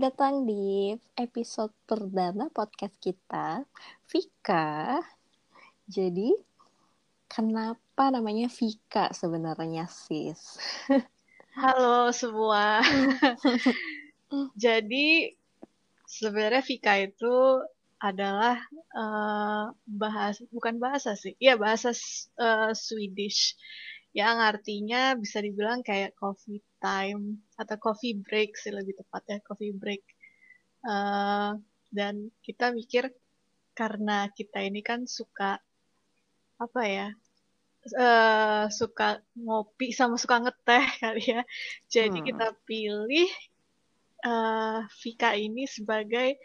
datang di episode perdana podcast kita, Vika. Jadi, kenapa namanya Vika sebenarnya, sis? Halo semua. Jadi, sebenarnya Vika itu adalah uh, bahasa, bukan bahasa sih, iya bahasa uh, Swedish yang artinya bisa dibilang kayak coffee time atau coffee break sih lebih tepatnya coffee break. Uh, dan kita mikir karena kita ini kan suka apa ya uh, suka ngopi sama suka ngeteh kali ya. Jadi hmm. kita pilih uh, Vika ini sebagai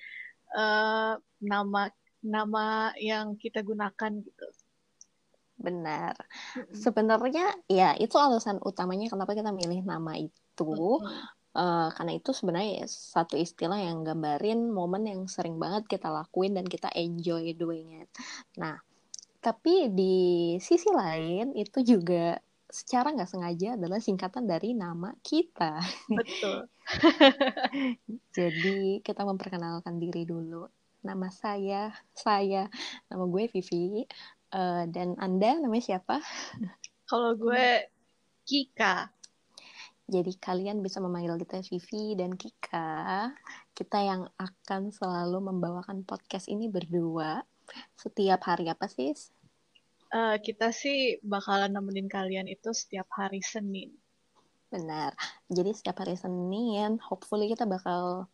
uh, nama nama yang kita gunakan gitu Benar. Sebenarnya ya itu alasan utamanya kenapa kita milih nama itu. Uh, karena itu sebenarnya satu istilah yang gambarin momen yang sering banget kita lakuin dan kita enjoy doing it. Nah, tapi di sisi lain itu juga secara nggak sengaja adalah singkatan dari nama kita. Betul. Jadi kita memperkenalkan diri dulu. Nama saya, saya, nama gue Vivi. Uh, dan Anda namanya siapa? Kalau gue Kika. Jadi kalian bisa memanggil kita Vivi dan Kika. Kita yang akan selalu membawakan podcast ini berdua. Setiap hari apa sih? Uh, kita sih bakalan nemenin kalian itu setiap hari Senin. Benar. Jadi setiap hari Senin, hopefully kita bakal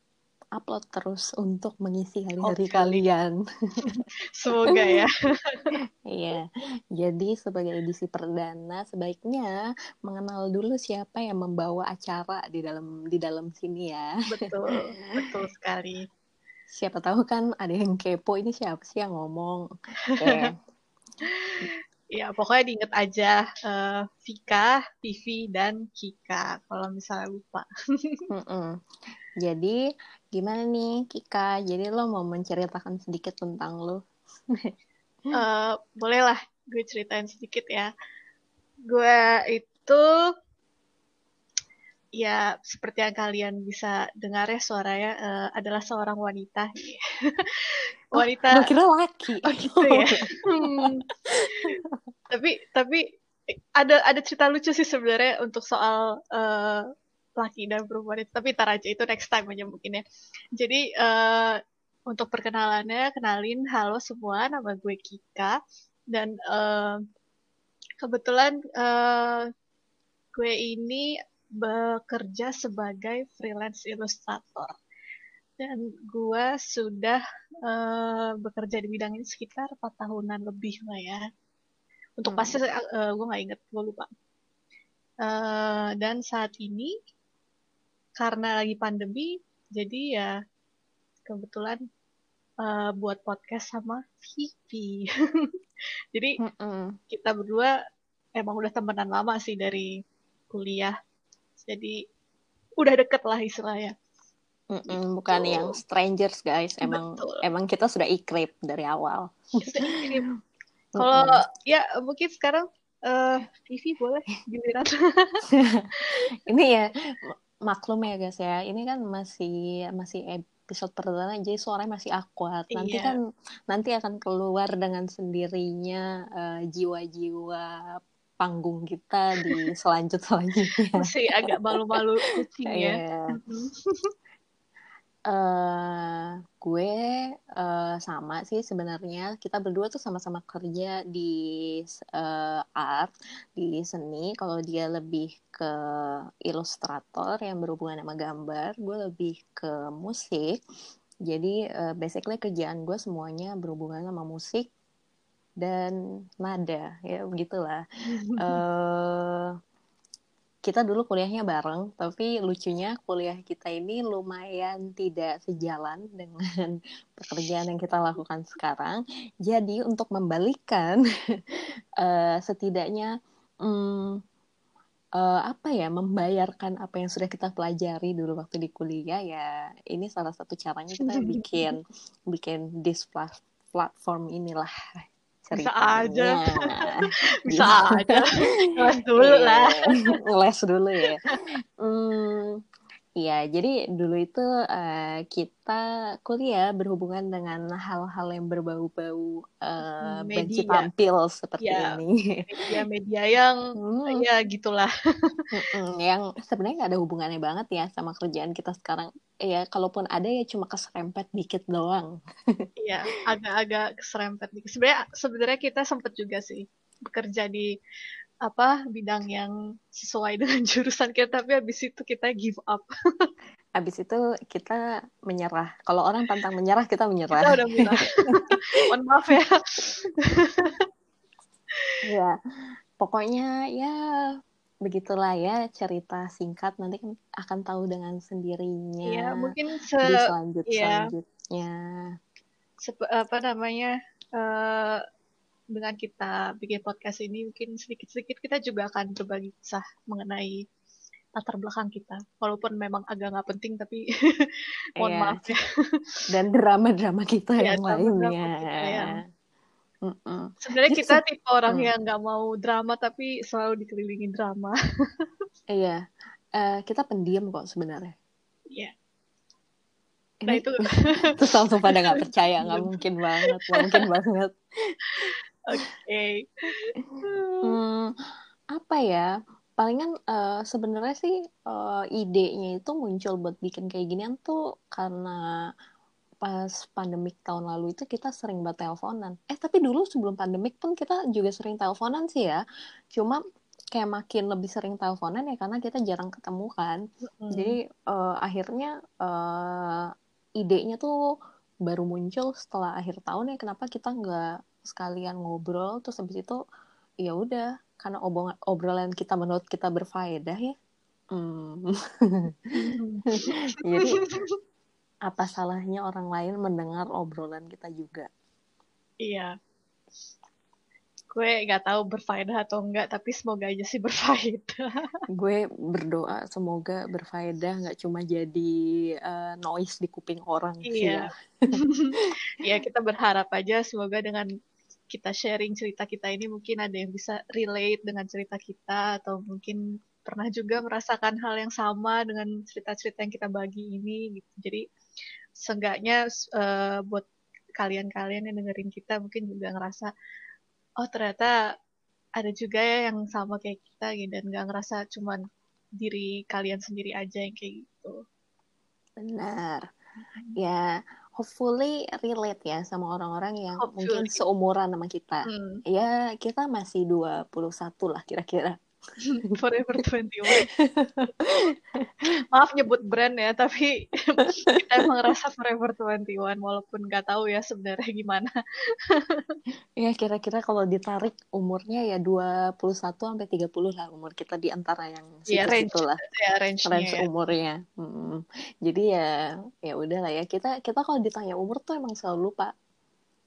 upload terus untuk mengisi hari-hari okay. kalian. Semoga ya. Iya. Jadi sebagai edisi perdana sebaiknya mengenal dulu siapa yang membawa acara di dalam di dalam sini ya. Betul, betul sekali. Siapa tahu kan ada yang kepo ini siapa sih yang ngomong. Okay. ya pokoknya diinget aja uh, Vika, Vivi dan Kika kalau misalnya lupa. mm -mm. Jadi gimana nih Kika? Jadi lo mau menceritakan sedikit tentang lo? uh, bolehlah gue ceritain sedikit ya. Gue itu ya seperti yang kalian bisa dengar ya suaranya uh, adalah seorang wanita. Oh, wanita. Oh, kira laki. Oh gitu ya. hmm. tapi tapi ada ada cerita lucu sih sebenarnya untuk soal uh, laki dan perempuan itu. Tapi tar aja itu next time aja mungkin ya. Jadi uh, untuk perkenalannya kenalin halo semua nama gue Kika. Dan uh, kebetulan uh, gue ini bekerja sebagai freelance illustrator. Dan gue sudah uh, bekerja di bidang ini sekitar 4 tahunan lebih lah ya. Untuk hmm. pasti uh, gue nggak inget gue lupa. Uh, dan saat ini karena lagi pandemi jadi ya kebetulan uh, buat podcast sama Vivi. Jadi mm -mm. kita berdua emang udah temenan lama sih dari kuliah. Jadi udah deket lah istilahnya. Mm -mm, bukan yang strangers guys. Emang Betul. emang kita sudah ikrip dari awal. Kalau -mm. ya mungkin sekarang uh, Vivi boleh giliran. Ini ya maklum ya guys ya. Ini kan masih masih episode perdana jadi suaranya masih akuat. Nanti iya. kan nanti akan keluar dengan sendirinya uh, jiwa-jiwa panggung kita di selanjut selanjutnya masih agak malu-malu kucing ya yeah. Uh, gue uh, sama sih sebenarnya. Kita berdua tuh sama-sama kerja di uh, art di seni. Kalau dia lebih ke ilustrator yang berhubungan sama gambar gue lebih ke musik. Jadi uh, basically kerjaan gue semuanya berhubungan sama musik dan nada. Ya begitulah. Uh, kita dulu kuliahnya bareng, tapi lucunya kuliah kita ini lumayan tidak sejalan dengan pekerjaan yang kita lakukan sekarang. Jadi untuk membalikan, uh, setidaknya um, uh, apa ya, membayarkan apa yang sudah kita pelajari dulu waktu di kuliah ya, ini salah satu caranya kita bikin bikin this platform inilah bisa aja. bisa aja. Les dulu lah. Les dulu ya. hmm, Iya, jadi dulu itu uh, kita kuliah berhubungan dengan hal-hal yang berbau-bau uh, benci tampil seperti ya, ini. Media-media yang hmm. ya gitulah. yang sebenarnya nggak ada hubungannya banget ya sama kerjaan kita sekarang. Ya, kalaupun ada ya cuma keserempet dikit doang. Iya, agak-agak keserempet dikit. Sebenarnya sebenarnya kita sempat juga sih bekerja di apa bidang yang sesuai dengan jurusan kita tapi habis itu kita give up. Habis itu kita menyerah. Kalau orang pantang menyerah kita menyerah. Kita udah menyerah. Mohon maaf ya. Ya pokoknya ya begitulah ya cerita singkat. Nanti kan akan tahu dengan sendirinya ya mungkin se di selanjut ya. selanjutnya. Sep apa namanya uh, dengan kita bikin podcast ini mungkin sedikit-sedikit kita juga akan berbagi kisah mengenai latar belakang kita. Walaupun memang agak nggak penting tapi mohon iya. maaf ya. Dan drama-drama kita ya, yang lainnya. ya. sebenarnya kita tipe orang mm. yang nggak mau drama tapi selalu dikelilingi drama. Iya. Uh, kita pendiam kok sebenarnya. Iya. Nah itu. terus langsung pada nggak percaya nggak mungkin banget nggak mungkin banget Oke. Hmm, apa ya? Palingan uh, sebenarnya sih uh, idenya itu muncul buat bikin kayak ginian tuh karena pas pandemik tahun lalu itu kita sering buat teleponan. Eh tapi dulu sebelum pandemik pun kita juga sering teleponan sih ya. Cuma kayak makin lebih sering teleponan ya karena kita jarang ketemu kan. Mm. Jadi uh, akhirnya uh, idenya tuh baru muncul setelah akhir tahun ya kenapa kita nggak sekalian ngobrol terus habis itu ya udah karena obong obrolan kita menurut kita berfaedah ya. Hmm. jadi apa salahnya orang lain mendengar obrolan kita juga? Iya. Gue nggak tahu berfaedah atau enggak tapi semoga aja sih berfaedah. Gue berdoa semoga berfaedah nggak cuma jadi uh, noise di kuping orang iya. sih ya. Iya kita berharap aja semoga dengan kita sharing cerita kita ini mungkin ada yang bisa relate dengan cerita kita atau mungkin pernah juga merasakan hal yang sama dengan cerita-cerita yang kita bagi ini gitu. Jadi seenggaknya uh, buat kalian-kalian yang dengerin kita mungkin juga ngerasa oh ternyata ada juga ya yang sama kayak kita gitu dan nggak ngerasa cuman diri kalian sendiri aja yang kayak gitu. Benar. Ya, hopefully relate ya sama orang-orang yang hopefully. mungkin seumuran sama kita. Hmm. Ya, kita masih 21 lah kira-kira. Forever 21. Maaf nyebut brand ya, tapi kita emang ngerasa Forever 21 walaupun nggak tahu ya sebenarnya gimana. ya kira-kira kalau ditarik umurnya ya 21 sampai 30 lah umur kita di antara yang ya, range, lah. Ya, range, range ya. umurnya. Hmm. Jadi ya ya udah lah ya. Kita kita kalau ditanya umur tuh emang selalu lupa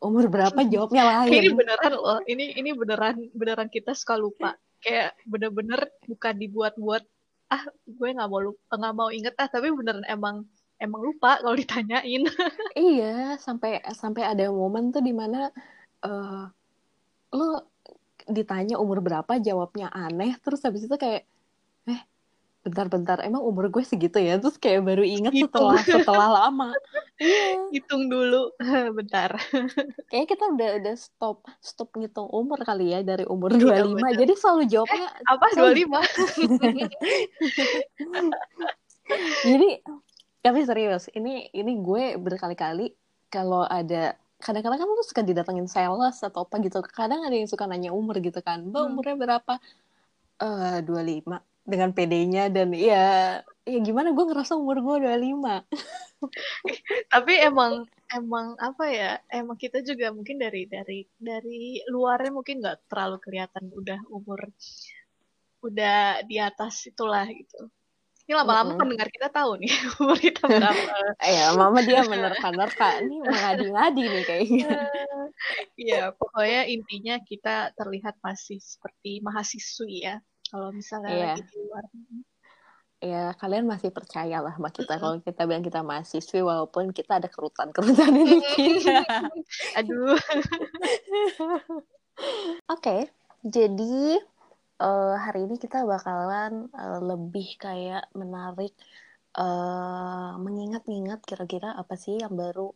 umur berapa jawabnya lain. Ini beneran loh. Ini ini beneran beneran kita suka lupa kayak bener-bener bukan dibuat-buat ah gue nggak mau nggak mau inget ah tapi beneran emang emang lupa kalau ditanyain. Iya sampai sampai ada momen tuh di mana uh, lo ditanya umur berapa jawabnya aneh terus habis itu kayak eh bentar-bentar emang umur gue segitu ya? Terus kayak baru inget setelah setelah lama. Iya. Hitung dulu. Bentar. Kayak kita udah udah stop stop ngitung umur kali ya dari umur 25 iya, bener. jadi selalu jawabnya eh, apa? selalu... 25 jadi tapi serius ini ini gue berkali-kali kalau ada kadang-kadang kan lu suka didatengin sales atau apa gitu. Kadang ada yang suka nanya umur gitu kan. Mbak hmm. umurnya berapa? Eh uh, 25 dengan PD-nya dan ya ya gimana gue ngerasa umur gue udah lima. Tapi emang emang apa ya emang kita juga mungkin dari dari dari luarnya mungkin nggak terlalu kelihatan udah umur udah di atas itulah gitu. Ini lama-lama mm -hmm. pendengar kita tahu nih umur kita berapa. Ya mama dia menerka-nerka ini mengadi-ngadi nih kayaknya Iya, pokoknya intinya kita terlihat masih seperti mahasiswi ya kalau misalnya yeah. lagi di luar ya kalian masih percaya lah sama kita kalau kita bilang kita mahasiswi walaupun kita ada kerutan-kerutan ini kita. Aduh. Oke, okay, jadi uh, hari ini kita bakalan uh, lebih kayak menarik uh, mengingat-ingat kira-kira apa sih yang baru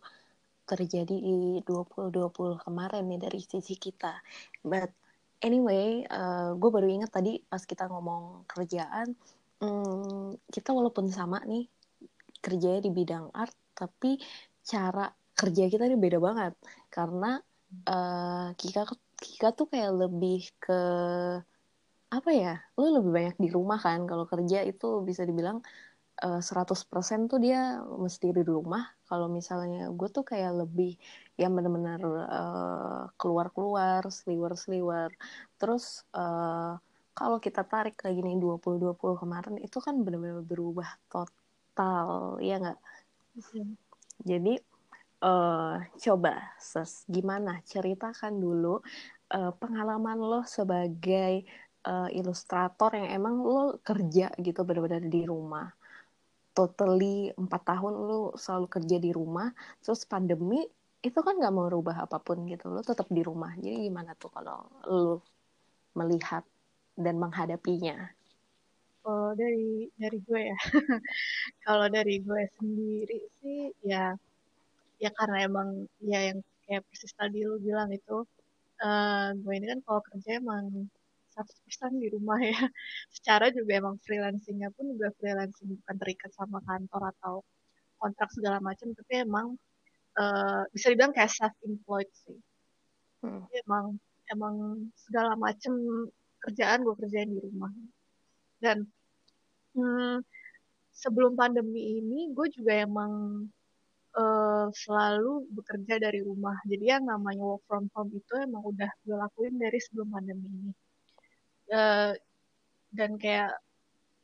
terjadi di 2020 kemarin nih dari sisi kita. But anyway, uh, gue baru ingat tadi pas kita ngomong kerjaan, um, kita walaupun sama nih kerjanya di bidang art, tapi cara kerja kita ini beda banget. Karena uh, Kika Kika tuh kayak lebih ke apa ya lu lebih banyak di rumah kan. Kalau kerja itu bisa dibilang uh, eh, 100% tuh dia mesti di rumah. Kalau misalnya gue tuh kayak lebih yang benar-benar uh, keluar-keluar seliwer-seliwer. Terus uh, kalau kita tarik lagi nih 2020 kemarin itu kan benar-benar berubah total ya nggak? Jadi uh, coba ses gimana? Ceritakan dulu uh, pengalaman lo sebagai uh, ilustrator yang emang lo kerja gitu benar-benar di rumah. Totally empat tahun lo selalu kerja di rumah terus pandemi itu kan nggak mau rubah apa pun gitu lo tetap di rumah jadi gimana tuh kalau lo melihat dan menghadapinya oh dari dari gue ya kalau dari gue sendiri sih ya ya karena emang ya yang kayak persis tadi lu bilang itu uh, gue ini kan kalau kerja emang 100% di rumah ya. Secara juga emang freelancingnya pun juga freelancing bukan terikat sama kantor atau kontrak segala macam, tapi emang uh, bisa dibilang kayak self-employed sih. Hmm. Jadi emang emang segala macam kerjaan gue kerjain di rumah. Dan hmm, sebelum pandemi ini gue juga emang uh, selalu bekerja dari rumah. Jadi yang namanya work from home itu emang udah gue lakuin dari sebelum pandemi ini. Uh, dan kayak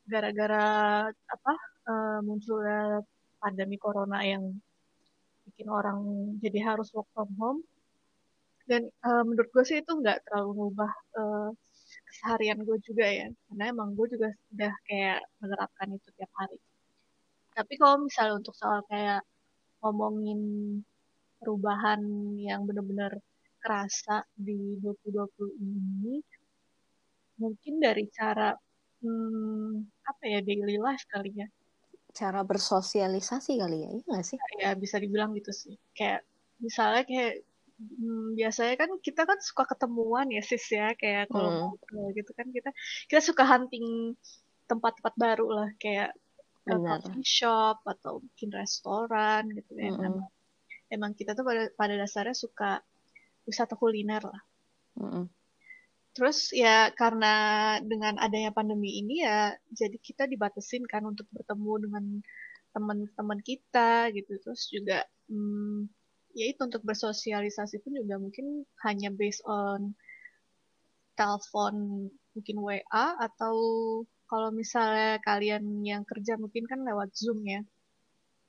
gara-gara apa uh, munculnya pandemi corona yang bikin orang jadi harus work from home. Dan uh, menurut gue sih itu nggak terlalu mengubah uh, keseharian gue juga ya. Karena emang gue juga sudah kayak menerapkan itu tiap hari. Tapi kalau misalnya untuk soal kayak ngomongin perubahan yang benar-benar kerasa di 2020 ini mungkin dari cara hmm, apa ya daily life kali ya cara bersosialisasi kali ya iya nggak sih ya bisa dibilang gitu sih kayak misalnya kayak hmm, biasanya kan kita kan suka ketemuan ya sis ya kayak kalau hmm. gitu kan kita kita suka hunting tempat-tempat baru lah kayak Benar. coffee shop atau mungkin restoran gitu ya. Mm -hmm. emang, emang kita tuh pada pada dasarnya suka wisata kuliner lah. Mm -hmm. Terus ya karena dengan adanya pandemi ini ya jadi kita dibatasin kan untuk bertemu dengan teman-teman kita gitu. Terus juga hmm, ya itu untuk bersosialisasi pun juga mungkin hanya based on telepon mungkin WA atau kalau misalnya kalian yang kerja mungkin kan lewat Zoom ya.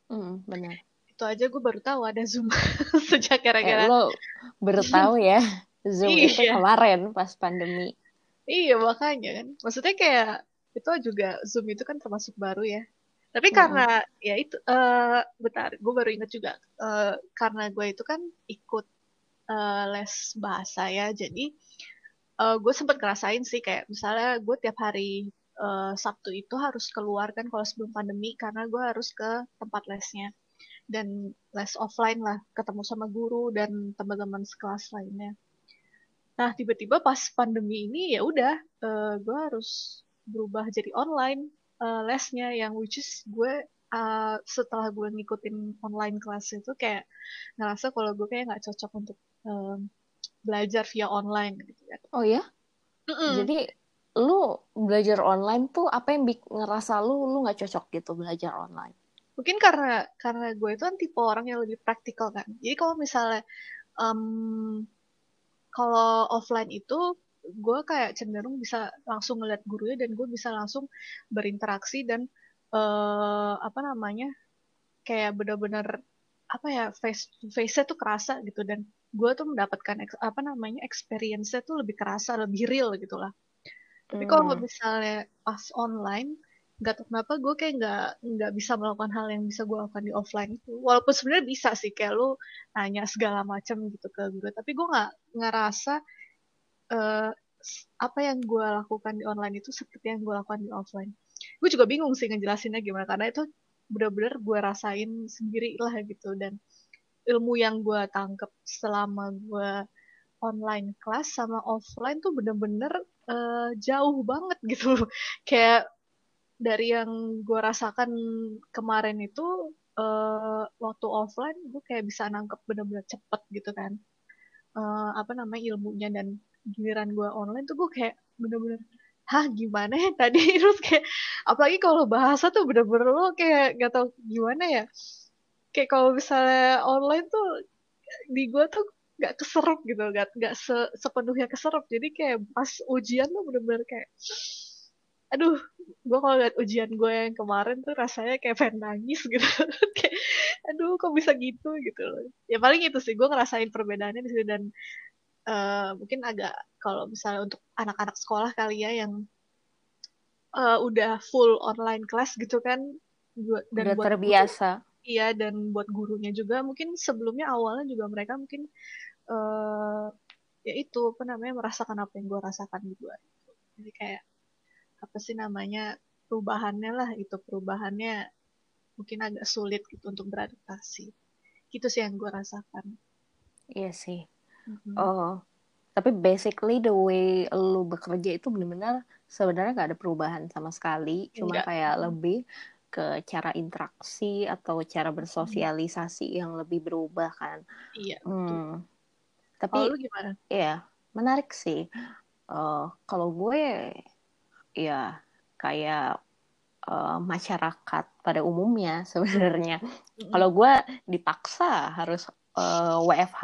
Hmm, benar. Itu aja gue baru tahu ada Zoom sejak gara-gara. Eh, lo baru tahu ya Zoom iya. itu kemarin pas pandemi. Iya makanya kan. Maksudnya kayak itu juga Zoom itu kan termasuk baru ya. Tapi hmm. karena ya itu, uh, bentar, gue baru inget juga uh, karena gue itu kan ikut uh, les bahasa ya, jadi uh, gue sempet ngerasain sih kayak misalnya gue tiap hari uh, Sabtu itu harus keluar kan kalau sebelum pandemi karena gue harus ke tempat lesnya dan les offline lah ketemu sama guru dan teman-teman sekelas lainnya. Nah tiba-tiba pas pandemi ini ya udah uh, gue harus berubah jadi online uh, lesnya yang which is gue uh, setelah gue ngikutin online kelas itu kayak ngerasa kalau gue kayak nggak cocok untuk um, belajar via online gitu kan. Oh ya? Mm -mm. Jadi lu belajar online tuh apa yang ngerasa lu lu nggak cocok gitu belajar online? Mungkin karena karena gue itu kan tipe orang yang lebih praktikal kan. Jadi kalau misalnya um, kalau offline itu gue kayak cenderung bisa langsung ngeliat gurunya dan gue bisa langsung berinteraksi dan uh, apa namanya kayak benar-benar apa ya face face-nya tuh kerasa gitu dan gue tuh mendapatkan apa namanya experience-nya tuh lebih kerasa lebih real gitu lah tapi kalau hmm. misalnya pas online nggak tahu kenapa gue kayak nggak nggak bisa melakukan hal yang bisa gue lakukan di offline itu. Walaupun sebenarnya bisa sih kayak lu nanya segala macam gitu ke gue tapi gue nggak ngerasa uh, apa yang gue lakukan di online itu seperti yang gue lakukan di offline. Gue juga bingung sih ngejelasinnya gimana karena itu bener-bener gue rasain sendiri lah gitu. Dan ilmu yang gue tangkep selama gue online class sama offline tuh bener-bener uh, jauh banget gitu. Kayak dari yang gue rasakan kemarin itu uh, waktu offline gue kayak bisa nangkep bener-bener cepet gitu kan. Uh, apa namanya ilmunya dan giliran gue online tuh gue kayak bener-bener hah gimana ya tadi? Terus kayak apalagi kalau bahasa tuh bener-bener lo kayak gak tau gimana ya. Kayak kalau misalnya online tuh di gue tuh gak keserap gitu gak, gak se sepenuhnya keserap jadi kayak pas ujian tuh bener-bener kayak aduh gue kalau liat ujian gue yang kemarin tuh rasanya kayak pengen nangis gitu. Kayak aduh kok bisa gitu? gitu loh. Ya paling itu sih gue ngerasain perbedaannya di sini dan uh, mungkin agak kalau misalnya untuk anak-anak sekolah kali ya yang uh, udah full online class gitu kan dan udah buat terbiasa. guru, iya dan buat gurunya juga mungkin sebelumnya awalnya juga mereka mungkin uh, ya itu apa namanya merasakan apa yang gue rasakan juga jadi kayak apa sih namanya perubahannya lah itu perubahannya mungkin agak sulit gitu untuk beradaptasi. Gitu sih yang gue rasakan. Iya sih. Mm-hmm. oh tapi basically the way lu bekerja itu benar-benar sebenarnya nggak ada perubahan sama sekali. Cuma Enggak. kayak lebih ke cara interaksi atau cara bersosialisasi hmm. yang lebih berubah kan. Iya hmm. tapi oh, lu gimana? ya menarik sih. Uh, kalau gue ya kayak uh, masyarakat pada umumnya sebenarnya hmm. kalau gue dipaksa harus uh, eh, WFH.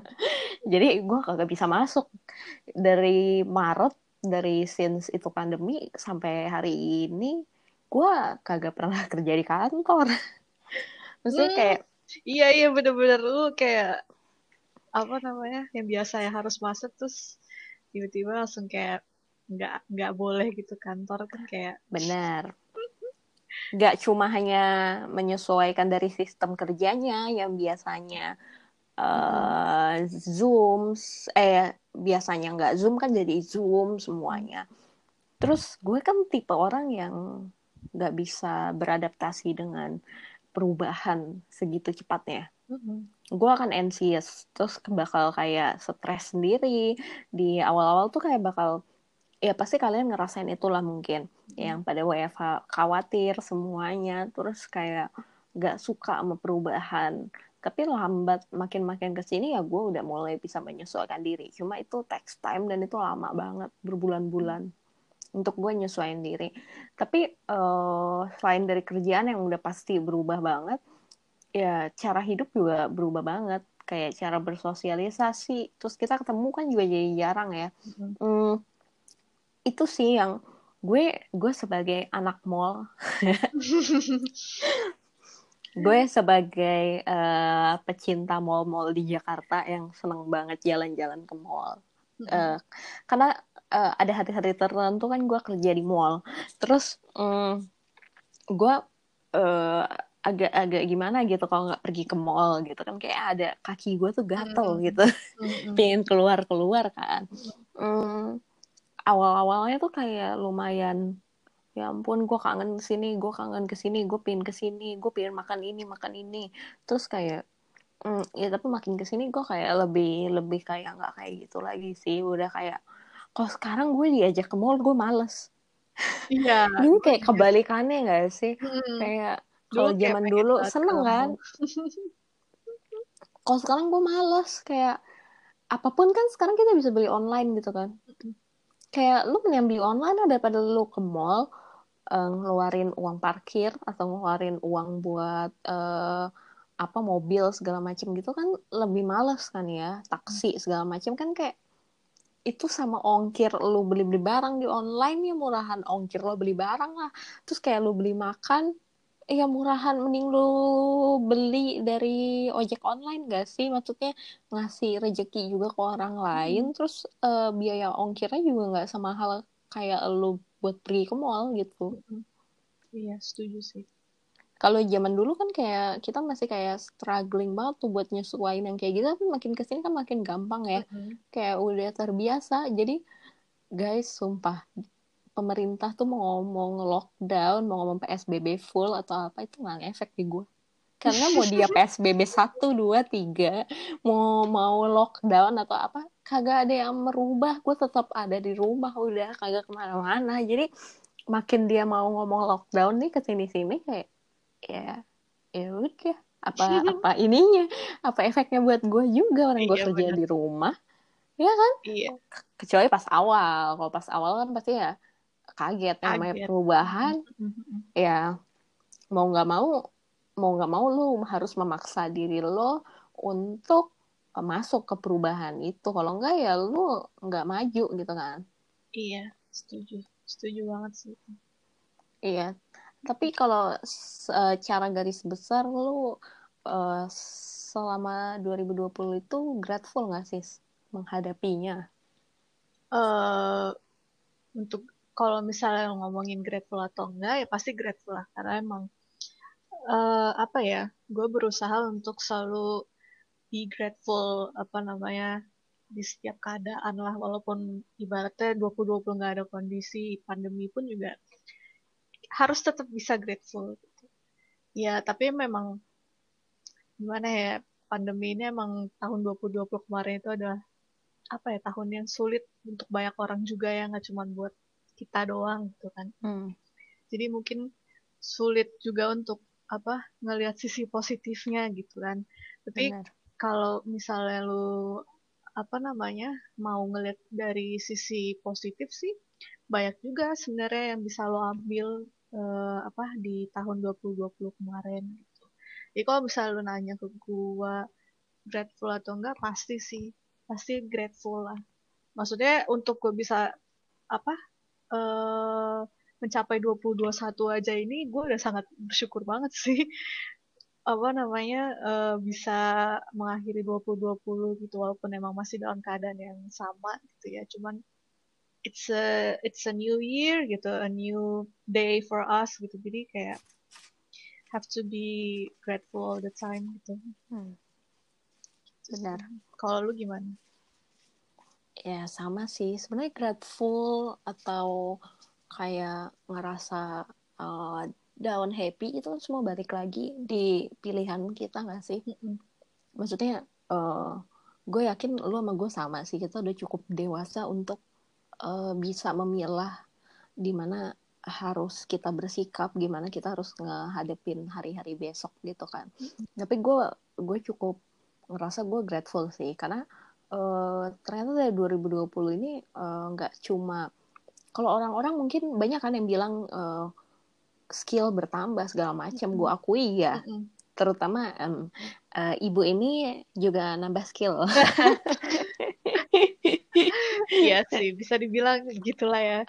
Jadi gue kagak bisa masuk dari Maret dari since itu pandemi sampai hari ini gue kagak pernah kerja di kantor. Maksudnya hmm, kayak iya iya bener-bener lu kayak apa namanya yang biasa ya harus masuk terus tiba-tiba langsung kayak nggak nggak boleh gitu kantor kan kayak benar. Nggak cuma hanya menyesuaikan dari sistem kerjanya yang biasanya uh, zoom eh biasanya nggak zoom kan jadi zoom semuanya. Terus gue kan tipe orang yang nggak bisa beradaptasi dengan perubahan segitu cepatnya. Mm-hmm. gue akan anxious terus bakal kayak stres sendiri. Di awal-awal tuh kayak bakal ya pasti kalian ngerasain itulah mungkin. Hmm. yang pada WFH khawatir semuanya terus kayak gak suka sama perubahan. Tapi lambat makin-makin ke sini ya gue udah mulai bisa menyesuaikan diri. Cuma itu text time dan itu lama banget berbulan-bulan. Untuk gue nyesuaiin diri. Tapi uh, selain dari kerjaan yang udah pasti berubah banget ya cara hidup juga berubah banget. Kayak cara bersosialisasi. Terus kita ketemu kan juga jadi jarang ya. Hmm. Hmm, itu sih yang gue gue sebagai anak mall. Gue sebagai uh, pecinta mall-mall di Jakarta yang seneng banget jalan-jalan ke mall. Uh, karena uh, ada hari-hari tertentu kan gue kerja di mall. Terus um, gue uh, agak-agak gimana gitu kalau nggak pergi ke mall gitu kan. Kayak ada kaki gue tuh gatel gitu. Pengen keluar keluar kan um, awal-awalnya tuh kayak lumayan ya ampun gue kangen sini gue kangen ke sini gue pin ke sini gue pin makan ini makan ini. Terus kayak mm, ya tapi makin ke sini gue kayak lebih lebih kayak nggak kayak gitu lagi sih. Udah kayak kalau sekarang gue diajak ke mall gue males. Iya ini kayak kebalikannya gak sih? Hmm. kayak kalau zaman dulu seneng kan? kalau sekarang gue males kayak apa pun kan sekarang kita bisa beli online gitu kan kayak lu mending beli online daripada lu ke mall uh, ngeluarin uang parkir atau ngeluarin uang buat uh, apa mobil segala macam gitu kan lebih males kan ya. Taksi segala macam kan kayak itu sama ongkir lu beli-beli barang di online ya murahan ongkir lo beli barang lah. Terus kayak lu beli makan ya murahan mending lu beli dari ojek online gak sih maksudnya ngasih rejeki juga ke orang lain hmm. terus uh, biaya ongkirnya juga nggak sama hal kayak lu buat pergi ke mall gitu hmm. iya setuju sih kalau zaman dulu kan kayak kita masih kayak struggling banget tuh buat nyesuaiin yang kayak gitu tapi makin ke sini kan makin gampang ya hmm. kayak udah terbiasa jadi guys sumpah pemerintah tuh mau ngomong lockdown, mau ngomong PSBB full atau apa itu nggak efek di gue. Karena mau dia PSBB 1, 2, 3, mau mau lockdown atau apa, kagak ada yang merubah. Gue tetap ada di rumah udah, kagak ke mana-mana. Jadi makin dia mau ngomong lockdown nih ke sini-sini kayak ya ya udah apa apa ininya apa efeknya buat gue juga orang gue Iya, kerja bener. di rumah ya kan Iya. kecuali pas awal kalau pas awal kan pasti ya kaget namanya perubahan ya mau nggak mau mau nggak mau lu harus memaksa diri lo untuk masuk ke perubahan itu. Kalau enggak ya lu nggak maju gitu kan. Iya, setuju. Setuju banget sih. iya. Tapi kalau secara garis besar lu eh, selama 2020 itu grateful nggak sih menghadapinya? Eh untuk kalau misalnya ngomongin grateful atau enggak ya pasti grateful lah karena emang eh apa ya gue berusaha untuk selalu be grateful apa namanya di setiap keadaan lah walaupun ibaratnya 2020 nggak ada kondisi pandemi pun juga harus tetap bisa grateful gitu. ya tapi memang gimana ya pandemi ini emang tahun 2020 kemarin itu adalah apa ya tahun yang sulit untuk banyak orang juga ya nggak cuma buat kita doang gitu kan hmm. jadi mungkin sulit juga untuk apa ngelihat sisi positifnya gitu kan tapi benar kalau misalnya lu apa namanya mau ngelihat dari sisi positif sih banyak juga sebenarnya yang bisa lo ambil eh, apa di tahun 2020 kemarin gitu. Jadi kalau misalnya lu nanya ke gua grateful atau enggak pasti sih pasti grateful lah. Maksudnya untuk gue bisa apa eh mencapai 2021 aja ini gue udah sangat bersyukur banget sih. Apa namanya eh, bisa mengakhiri 2020 gitu walaupun emang masih dalam keadaan yang sama gitu ya. Cuman it's a it's a new year gitu a new day for us gitu. Jadi kayak have to be grateful all the time gitu. Hmm. benar. Kalau lu gimana ya sama sih. Sebenarnya grateful atau kayak ngerasa uh, down happy itu kan semua balik lagi di pilihan kita nggak sih? Maksudnya uh, gue yakin lu sama gue sama sih. Kita udah cukup dewasa untuk uh, bisa memilah di mana harus kita bersikap gimana kita harus ngehadapin hari-hari besok gitu kan. Tapi gue gue cukup ngerasa gue grateful sih. Karena uh, ternyata dari 2020 ini uh, nggak cuma kalau orang-orang mungkin banyak kan yang bilang uh, skill bertambah segala macam gue akui ya. Mm-mm. terutama em, eh, ibu ini juga nambah skill. Iya sih bisa dibilang gitulah ya.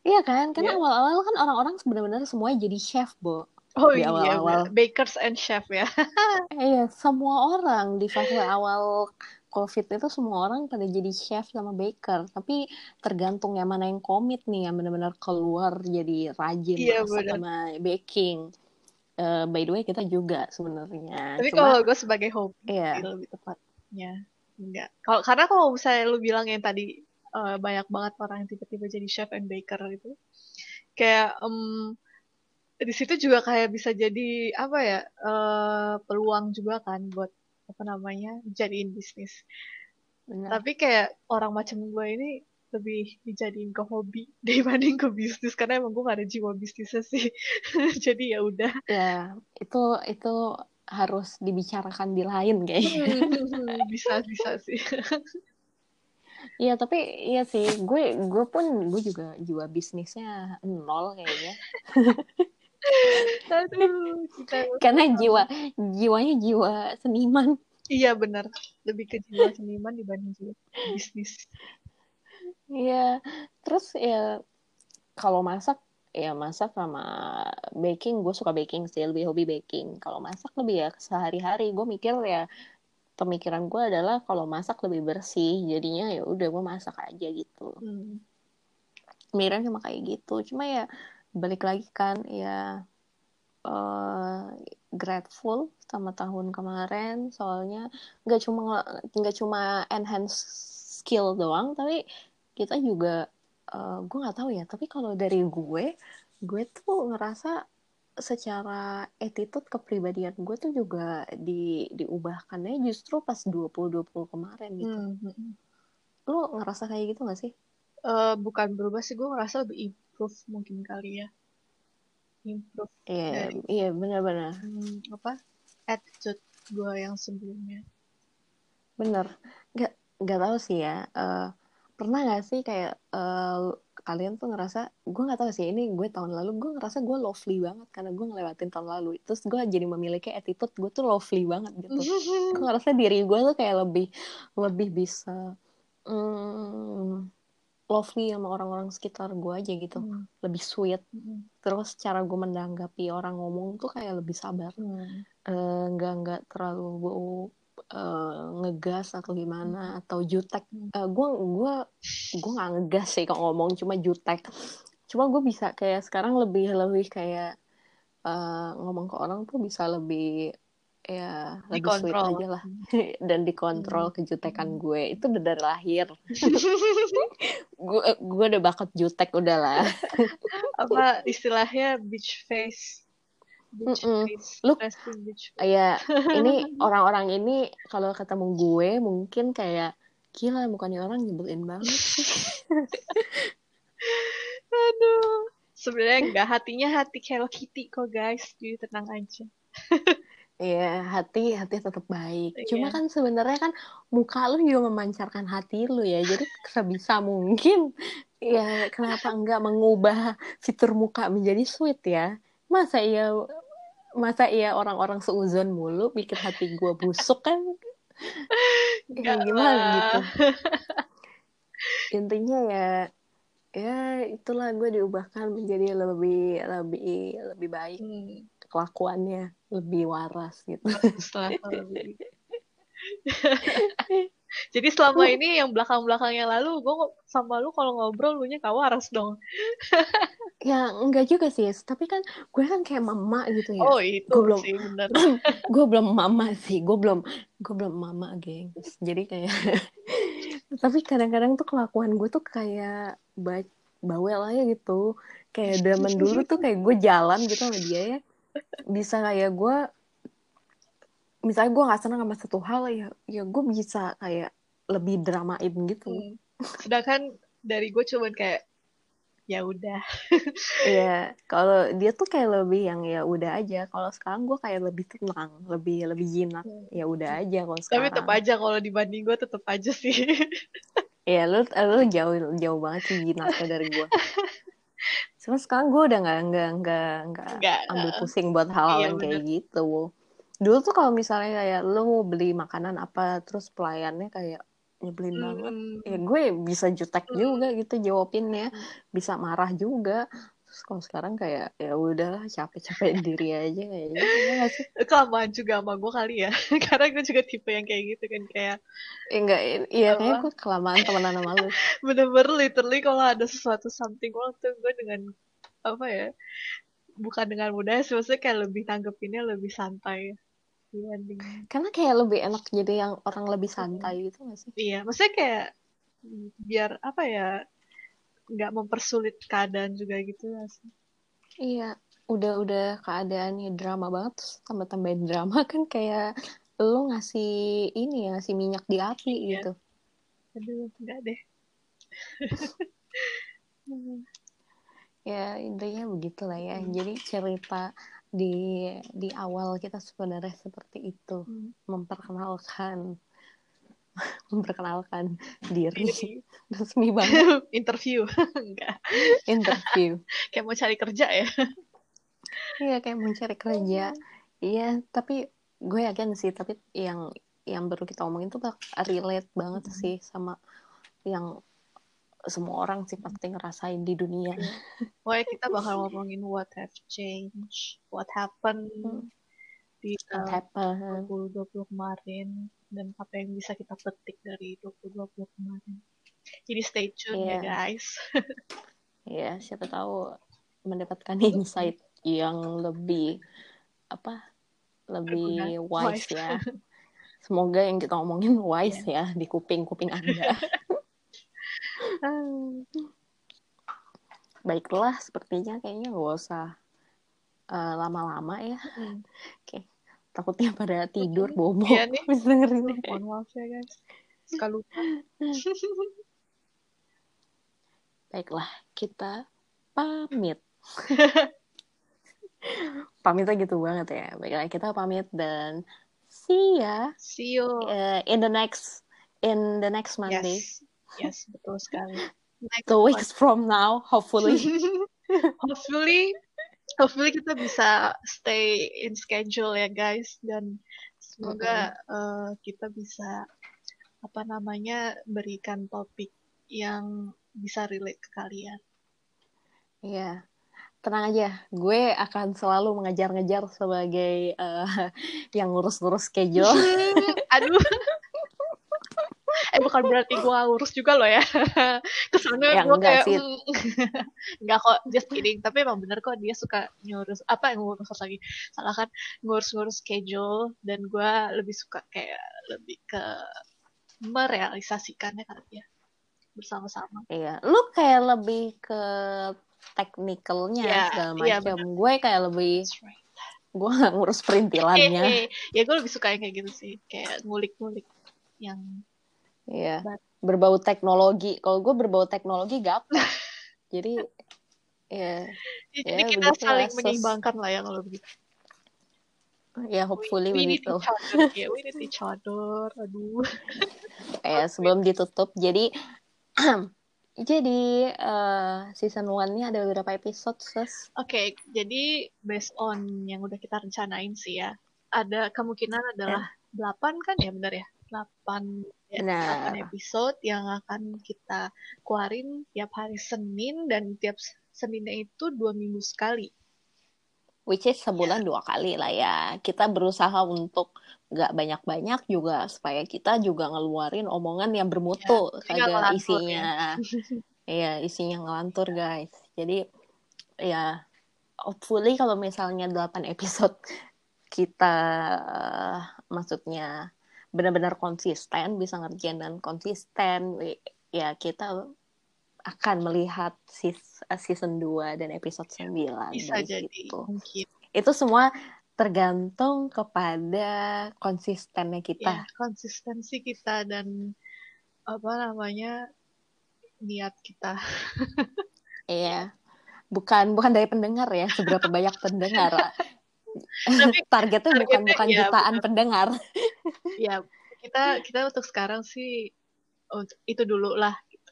Iya kan karena Iya. awal-awal kan orang-orang sebenarnya semuanya jadi chef bo oh Di iya awal-awal. bener. bakers and chef ya. Iya semua orang di fase awal covid itu semua orang pada jadi chef sama baker. Tapi tergantung yang mana yang komit nih yang benar-benar keluar jadi rajin Iya, masak sama baking. Eh, by the way kita juga sebenarnya. Tapi cuma kalau gue sebagai hobi iya sih lebih tepatnya. enggak. Kalau karena kalau misalnya lu bilang yang tadi eh, banyak banget orang yang tiba-tiba jadi chef and baker itu kayak em, di situ juga kayak bisa jadi apa ya eh, peluang juga kan buat apa namanya jadiin bisnis. Benar. Tapi kayak orang macam gue ini lebih dijadiin ke hobi dibanding ke bisnis karena emang gue gak ada jiwa bisnisnya sih. Jadi ya udah. Ya itu itu harus dibicarakan di lain kayaknya. Bisa bisa sih. Iya tapi iya sih gue gue pun gue juga jiwa bisnisnya nol kayaknya aduh kita karena jiwa jiwanya jiwa seniman. Iya benar. Lebih ke jiwa seniman dibanding jiwa bisnis. Iya terus ya kalau masak ya masak sama baking gue suka baking sih lebih hobi baking. Kalau masak lebih ya sehari-hari. Gue mikir ya pemikiran gue adalah kalau masak lebih bersih jadinya ya udah gue masak aja gitu. Hmm. Miran cuma kayak gitu. Cuma ya balik lagi kan ya eh, grateful sama tahun kemarin soalnya nggak cuma nggak cuma enhance skill doang tapi kita juga uh, gue nggak tahu ya tapi kalau dari gue gue tuh ngerasa secara attitude kepribadian gue tuh juga di diubahkannya justru pas 2020 kemarin gitu. Hmm. hmm, hmm. Lo ngerasa kayak gitu gak sih? Uh, bukan berubah sih, gue ngerasa lebih improve mungkin kali ya. Improve. Iya, yeah, iya benar-benar. Hmm, apa? Attitude gue yang sebelumnya. Bener. Gak, gak tahu sih ya. Uh, pernah gak sih kayak uh, kalian tuh ngerasa gue nggak tahu sih ini gue tahun lalu gue ngerasa gue lovely banget karena gue ngelewatin tahun lalu terus gue jadi memiliki attitude gue tuh lovely banget gitu gue ngerasa diri gue tuh kayak lebih lebih bisa hmm, lovely sama orang-orang sekitar gue aja gitu hmm. lebih sweet hmm. terus cara gue menanggapi orang ngomong tuh kayak lebih sabar hmm. uh, nggak nggak terlalu uh, ngegas atau gimana hmm. atau jutek uh, gue gue gue nggak ngegas sih kalau ngomong cuma jutek cuma gue bisa kayak sekarang lebih lebih kayak uh, ngomong ke orang tuh bisa lebih ya lebih sweet aja lah dan dikontrol hmm. kejutekan gue itu udah dari lahir gue gue udah bakat jutek udah lah apa istilahnya beach face Beach mm Lu, ya ini orang-orang ini kalau ketemu gue mungkin kayak gila bukannya orang nyebelin banget. Aduh. Sebenarnya enggak hatinya hati Hello Kitty kok guys, jadi tenang aja. Iya, hati hati tetap baik. Yeah. Cuma kan sebenarnya kan muka lu juga memancarkan hati lu ya. Jadi sebisa mungkin ya kenapa enggak mengubah fitur muka menjadi sweet ya? Masa iya masa iya orang-orang seuzon mulu bikin hati gue busuk kan ya, gimana gitu intinya ya ya itulah gue diubahkan menjadi lebih lebih lebih baik hmm. Kelakuannya lebih waras gitu Jadi selama ini yang belakang-belakang yang lalu gue sama lu kalau ngobrol lu nya kawaras dong. ya enggak juga sih, tapi kan gue kan kayak mama gitu ya. Oh itu gue belum, sih bener. gue belum mama sih, gue belum gue belum mama gengs. Jadi kayak tapi kadang-kadang tuh kelakuan gue tuh kayak baik bawel aja gitu. Kayak zaman dulu tuh kayak gue jalan gitu sama dia ya. Bisa kayak gue misalnya gue nggak senang sama satu hal ya ya gue bisa kayak lebih dramain gitu hmm. sedangkan dari gue cuman kayak ya udah Iya, kalau dia tuh kayak lebih yang ya udah aja. Kalau sekarang gue kayak lebih tenang, lebih lebih jinak. Hmm. Ya udah aja kalau sekarang. Tapi tetap aja kalau dibanding gue tetap aja sih. Iya, lu lu jauh jauh banget sih jinaknya dari gue. Cuma sekarang gue udah nggak nggak nggak nggak ambil pusing buat hal-hal iya, yang kayak gitu. Dulu tuh kalau misalnya kayak lo mau beli makanan apa terus pelayannya kayak nyebelin hmm. banget ya gue bisa jutek hmm. juga gitu jawabinnya. Bisa marah juga terus kalau sekarang kayak ya udahlah capek-capek diri aja kayaknya ya sih? Kelamaan juga sama gue kali ya. Karena gue juga tipe yang kayak gitu kan kayak eh, enggak iya kayaknya gue kelamaan temenan sama lu. Bener-bener literally kalau ada sesuatu something wrong tuh gue dengan apa ya bukan dengan mudah sih maksudnya kayak lebih tanggepinnya lebih santai. Dibanding karena kayak lebih enak jadi yang orang lebih santai gitu gak sih? Iya maksudnya kayak biar apa ya nggak mempersulit keadaan juga gitu gak sih iya udah udah keadaannya drama banget terus tambah tambahin drama kan kayak lo ngasih ini ya ngasih minyak di api iya. gitu aduh enggak deh ya intinya begitulah ya hmm. jadi cerita di di awal kita sebenarnya seperti itu hmm. memperkenalkan memperkenalkan diri. Resmi banget. Interview. Enggak. Interview. Kayak mau cari kerja ya? Iya kayak mau cari kerja. Iya. Tapi gue yakin sih tapi yang yang baru kita omongin tuh relate banget hmm. sih sama yang semua orang sih pasti ngerasain di dunia. Pokoknya kita bakal ngomongin what have changed, what happened hmm. Di uh, happened. 2020 kemarin dan apa yang bisa kita petik dari 2020 kemarin. Jadi stay tune yeah. ya iya. guys. Iya, yeah, siapa tahu mendapatkan insight yang lebih apa? Lebih wise, wise ya. Semoga yang kita ngomongin wise yeah. ya di kuping-kuping Anda. baiklah sepertinya kayaknya nggak usah uh, lama-lama ya Hmm. oke takutnya pada tidur bobo Iya nih. habis dengerin Mohon maaf ya guys. Suka lupa. baiklah kita pamit pamitnya gitu banget ya baiklah kita pamit dan see ya See you. uh, in the next in the next Monday Yes. Yes, betul sekali. Next two one. weeks from now hopefully hopefully hopefully kita bisa stay in schedule ya guys dan semoga eh, kita bisa apa namanya berikan topik yang bisa relate ke kalian. Iya, tenang aja. Gue akan selalu mengejar-ngejar sebagai eh, yang ngurus-ngurus schedule. Aduh. Bukan berarti gue urus juga loh ya. Ke sana Ya, gue kayak sih. mm, enggak kok, just kidding. Tapi emang bener kok dia suka ngurus apa yang ngurus lagi. Salah kan ngurus-ngurus schedule dan gue lebih suka kayak lebih ke merealisasikannya kali ya bersama-sama. Iya, lu kayak lebih ke teknikalnya Iya, segala iya, macam. gue kayak lebih, right. gue nggak ngurus perintilannya. Eh, eh, ya gue lebih suka yang kayak gitu sih, kayak ngulik-ngulik yang Iya, But- berbau teknologi. Kalau gue berbau teknologi gaptek. Jadi, ya, jadi Ya, kita saling sus. menyeimbangkan lah ya kalau begitu. ya hopefully we, we need other, ya, we need each other. Aduh. Ya, sebelum ditutup, jadi jadi eh, season 1-nya ada beberapa episode. Oke, jadi based on yang udah kita rencanain sih ya, ada kemungkinan adalah 8 kan ya benar ya? 8 ya. 8 episode yang akan kita keluarin tiap hari Senin dan tiap Seninnya itu dua minggu sekali. Which is sebulan dua kali lah ya. Kita berusaha untuk nggak banyak-banyak juga supaya kita juga ngeluarin omongan yang bermutu, Ya, kagak isinya. Iya, isinya ngelantur guys. Jadi ya hopefully kalau misalnya 8 episode kita eh, maksudnya benar-benar konsisten, bisa ngerjain dan konsisten, ya kita akan melihat sis- season 2 dan episode 9 Bisa dari jadi situ mungkin. itu semua tergantung kepada konsistennya kita. Ya, konsistensi kita dan apa namanya niat kita. Iya. Bukan bukan dari pendengar ya, seberapa banyak pendengar. Tapi Targetnya bukan targetnya bukan ya, jutaan benar. pendengar. ya kita kita untuk sekarang sih untuk itu dulu lah. Gitu.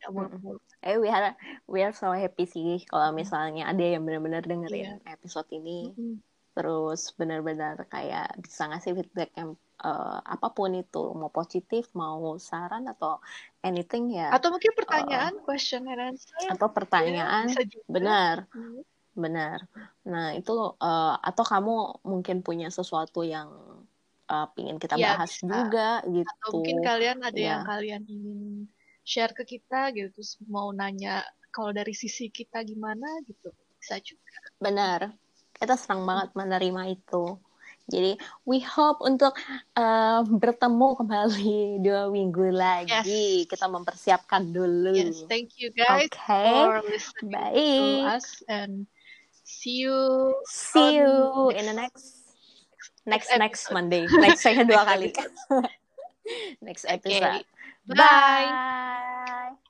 Ya. Eh we are we are so happy sih kalau misalnya ada yang benar-benar dengerin episode ini Mm-mm. terus benar-benar kayak bisa ngasih feedback yang eh, apa pun itu mau positif mau saran atau anything ya Atau mungkin pertanyaan, question and answer. atau pertanyaan Ya, juga. benar Hmm. Benar. Nah, itu eh, atau kamu mungkin punya sesuatu yang eh, pingin kita Iya, bahas bisa. juga gitu. Atau mungkin kalian ada Ya. yang kalian ingin share ke kita gitu, terus mau nanya kalau dari sisi kita gimana gitu, bisa juga. Benar. Kita senang banget menerima itu. Jadi, we hope untuk eh, bertemu kembali dua minggu lagi. Yes. Kita mempersiapkan dulu. Yes, thank you guys Oke. for listening to Baik. us and see you See you next- in the next next next next. Monday. Next saya dua Next kali. episode. next episode. Bye. Bye.